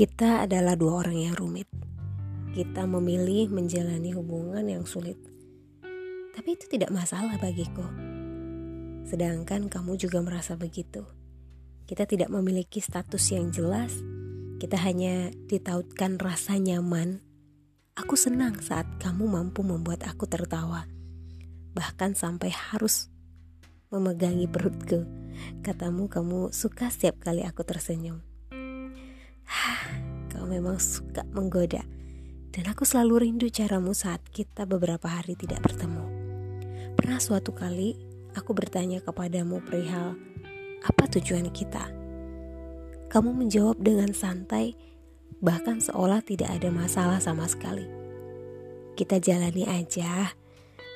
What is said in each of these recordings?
Kita adalah dua orang yang rumit. Kita memilih menjalani hubungan yang sulit. Tapi itu tidak masalah bagiku. Sedangkan kamu juga merasa begitu. Kita tidak memiliki status yang jelas. Kita hanya ditautkan rasa nyaman. Aku senang saat kamu mampu membuat aku tertawa. Bahkan sampai harus memegangi perutku. Katamu kamu suka setiap kali aku tersenyum. Kau memang suka menggoda. Dan aku selalu rindu caramu saat kita beberapa hari tidak bertemu. Pernah suatu kali aku bertanya kepadamu perihal apa tujuan kita? Kamu menjawab dengan santai Bahkan seolah tidak ada masalah sama sekali. Kita jalani aja.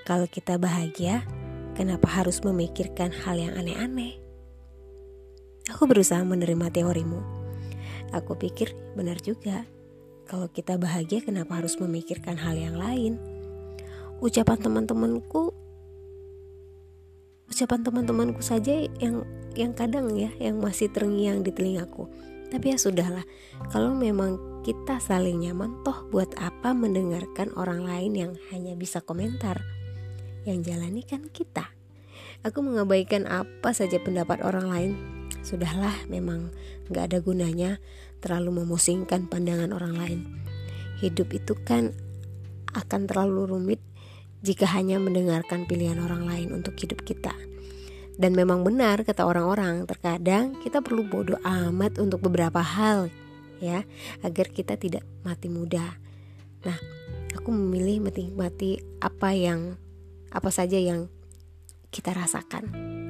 Kalau kita bahagia Kenapa harus memikirkan hal yang aneh-aneh? Aku berusaha menerima teorimu Aku pikir benar juga. Kalau kita bahagia kenapa harus memikirkan hal yang lain? Ucapan teman-temanku ucapan teman-temanku saja yang yang kadang ya yang masih terngiang di telingaku. Tapi ya sudahlah, kalau memang kita saling nyaman toh buat apa mendengarkan orang lain yang hanya bisa komentar? Yang jalani kan kita. Aku mengabaikan apa saja pendapat orang lain Sudahlah, memang gak ada gunanya terlalu memusingkan pandangan orang lain. Hidup itu kan akan terlalu rumit jika hanya mendengarkan pilihan orang lain untuk hidup kita. Dan memang benar kata orang-orang, terkadang kita perlu bodoh amat untuk beberapa hal ya, agar kita tidak mati muda. Nah, aku memilih menikmati apa yang apa saja yang kita rasakan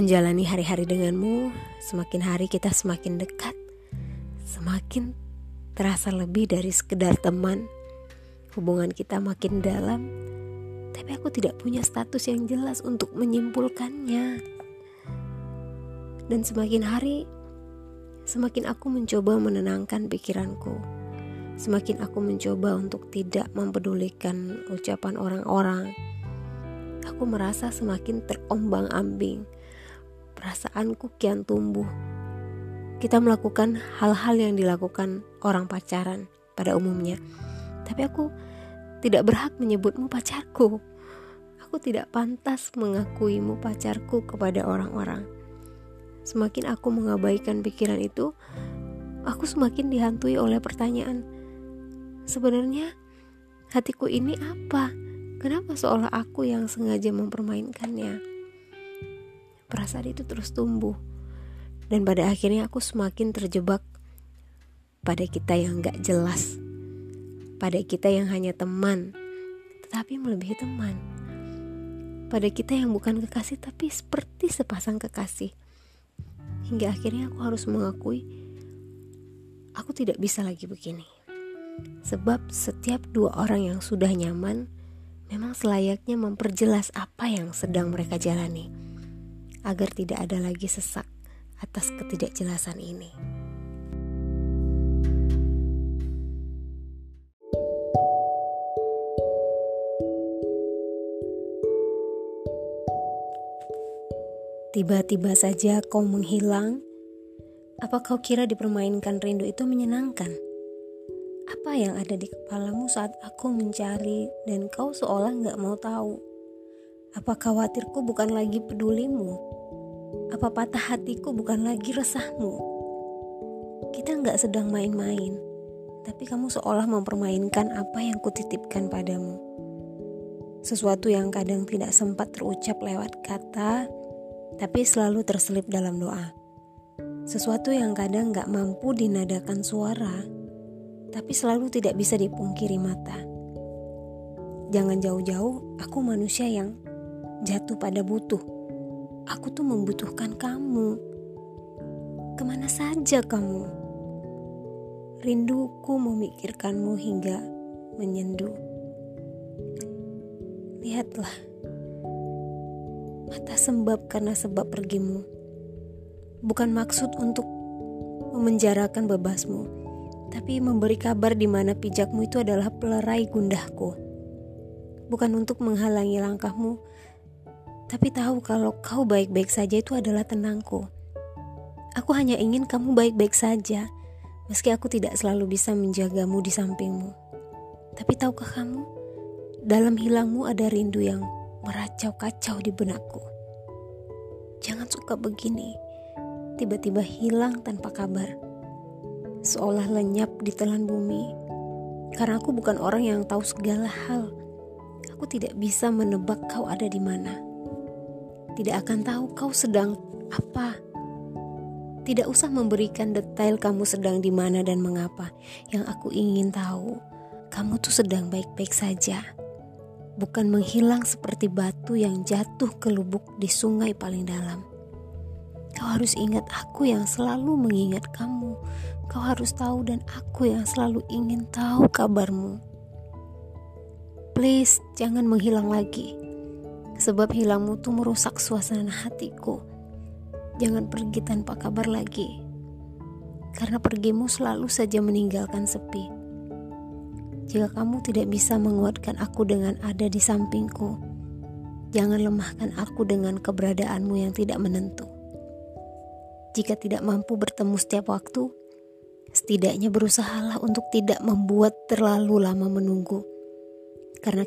menjalani hari-hari denganmu, semakin hari kita semakin dekat, semakin terasa lebih dari sekedar teman. Hubungan kita makin dalam, tapi aku tidak punya status yang jelas untuk menyimpulkannya. Dan semakin hari, semakin aku mencoba menenangkan pikiranku. Semakin aku mencoba untuk tidak mempedulikan ucapan orang-orang. Aku merasa semakin terombang-ambing perasaanku kian tumbuh. Kita melakukan hal-hal yang dilakukan orang pacaran pada umumnya. Tapi aku tidak berhak menyebutmu pacarku. Aku tidak pantas mengakuimu pacarku kepada orang-orang. Semakin aku mengabaikan pikiran itu, aku semakin dihantui oleh pertanyaan. Sebenarnya hatiku ini apa? Kenapa seolah aku yang sengaja mempermainkannya? Perasaan itu terus tumbuh. Dan pada akhirnya aku semakin terjebak pada kita yang gak jelas pada kita yang hanya teman tetapi melebihi teman. Pada kita yang bukan kekasih tapi seperti sepasang kekasih. Hingga akhirnya aku harus mengakui aku tidak bisa lagi begini. Sebab setiap dua orang yang sudah nyaman memang selayaknya memperjelas apa yang sedang mereka jalani agar tidak ada lagi sesak atas ketidakjelasan ini. Tiba-tiba saja kau menghilang. Apa kau kira dipermainkan rindu itu menyenangkan? Apa yang ada di kepalamu saat aku mencari dan kau seolah nggak mau tahu? Apa khawatirku bukan lagi pedulimu? Apa patah hatiku bukan lagi resahmu? Kita nggak sedang main-main, tapi kamu seolah mempermainkan apa yang kutitipkan padamu. Sesuatu yang kadang tidak sempat terucap lewat kata, tapi selalu terselip dalam doa. Sesuatu yang kadang nggak mampu dinadakan suara, tapi selalu tidak bisa dipungkiri mata. Jangan jauh-jauh, aku manusia yang jatuh pada butuh. Aku tuh membutuhkan kamu. Ke mana saja kamu? Rinduku memikirkanmu hingga menyendu. Lihatlah, mata sembab karena sebab pergimu. Bukan maksud untuk memenjarakan bebasmu, tapi memberi kabar di mana pijakmu itu adalah pelerai gundahku. Bukan untuk menghalangi langkahmu, tapi tahu kalau kau baik-baik saja itu adalah tenangku. Aku hanya ingin kamu baik-baik saja, Meski aku tidak selalu bisa menjagamu di sampingmu. Tapi tahukah kamu, dalam hilangmu ada rindu yang meracau kacau di benakku. Jangan suka begini, tiba-tiba hilang tanpa kabar. Seolah lenyap di telan bumi. Karena aku bukan orang yang tahu segala hal. Aku tidak bisa menebak kau ada di mana. Tidak akan tahu kau sedang apa tidak usah memberikan detail kamu sedang di mana dan mengapa. Yang aku ingin tahu, kamu tuh sedang baik-baik saja. Bukan menghilang seperti batu yang jatuh ke lubuk di sungai paling dalam. Kau harus ingat aku yang selalu mengingat kamu. Kau harus tahu dan aku yang selalu ingin tahu kabarmu. Please, jangan menghilang lagi. Sebab hilangmu tuh merusak suasana hatiku Jangan pergi tanpa kabar lagi, karena pergimu selalu saja meninggalkan sepi. Jika kamu tidak bisa menguatkan aku dengan ada di sampingku, jangan lemahkan aku dengan keberadaanmu yang tidak menentu. Jika tidak mampu bertemu setiap waktu, setidaknya berusahalah untuk tidak membuat terlalu lama menunggu. Karena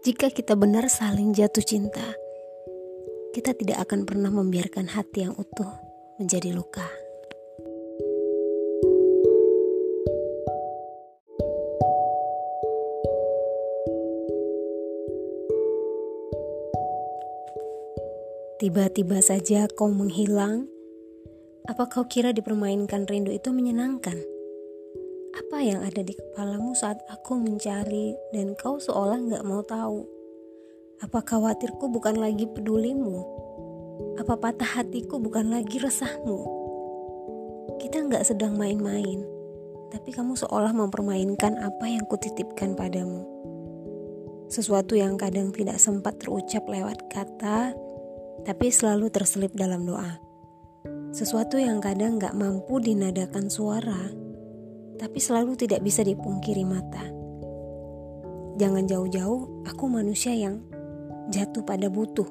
jika kita benar saling jatuh cinta, kita tidak akan pernah membiarkan hati yang utuh menjadi luka. Tiba-tiba saja kau menghilang. Apa kau kira dipermainkan rindu itu menyenangkan? Apa yang ada di kepalamu saat aku mencari dan kau seolah nggak mau tahu? Apa khawatirku bukan lagi pedulimu? Apa patah hatiku bukan lagi resahmu? Kita nggak sedang main-main, tapi kamu seolah mempermainkan apa yang kutitipkan padamu. Sesuatu yang kadang tidak sempat terucap lewat kata, tapi selalu terselip dalam doa. Sesuatu yang kadang nggak mampu dinadakan suara, tapi selalu tidak bisa dipungkiri mata. Jangan jauh-jauh, aku manusia yang jatuh pada butuh.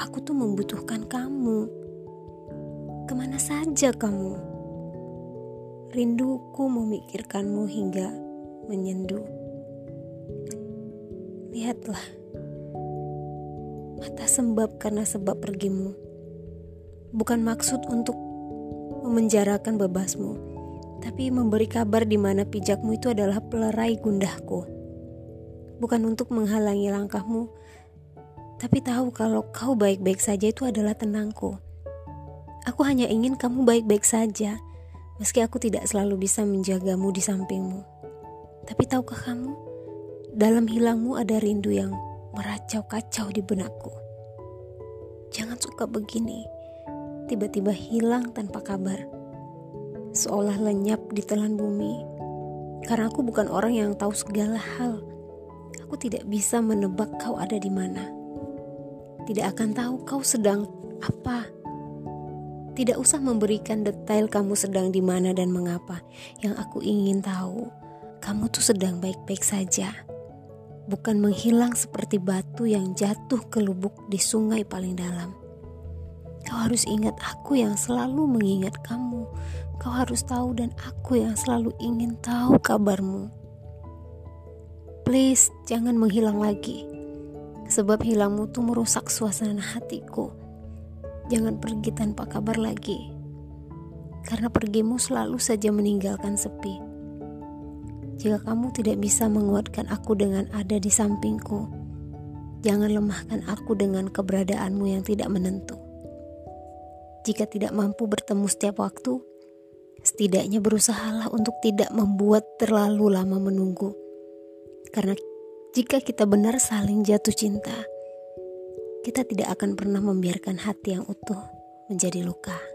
Aku tuh membutuhkan kamu. Ke mana saja kamu? Rinduku memikirkanmu hingga menyendu. Lihatlah, mata sembab karena sebab pergimu. Bukan maksud untuk memenjarakan bebasmu, tapi memberi kabar di mana pijakmu itu adalah pelerai gundahku. Bukan untuk menghalangi langkahmu, tapi tahu kalau kau baik-baik saja itu adalah tenangku. Aku hanya ingin kamu baik-baik saja, meski aku tidak selalu bisa menjagamu di sampingmu. Tapi tahukah kamu, dalam hilangmu ada rindu yang meracau kacau di benakku. Jangan suka begini, tiba-tiba hilang tanpa kabar. Seolah lenyap di telan bumi. Karena aku bukan orang yang tahu segala hal. Aku tidak bisa menebak kau ada di mana tidak akan tahu kau sedang apa. Tidak usah memberikan detail kamu sedang di mana dan mengapa. Yang aku ingin tahu, kamu tuh sedang baik-baik saja. Bukan menghilang seperti batu yang jatuh ke lubuk di sungai paling dalam. Kau harus ingat aku yang selalu mengingat kamu. Kau harus tahu dan aku yang selalu ingin tahu kabarmu. Please, jangan menghilang lagi. Sebab hilangmu tuh merusak suasana hatiku. Jangan pergi tanpa kabar lagi. Karena pergimu selalu saja meninggalkan sepi. Jika kamu tidak bisa menguatkan aku dengan ada di sampingku, jangan lemahkan aku dengan keberadaanmu yang tidak menentu. Jika tidak mampu bertemu setiap waktu, setidaknya berusahalah untuk tidak membuat terlalu lama menunggu. Karena jika kita benar saling jatuh cinta, kita tidak akan pernah membiarkan hati yang utuh menjadi luka.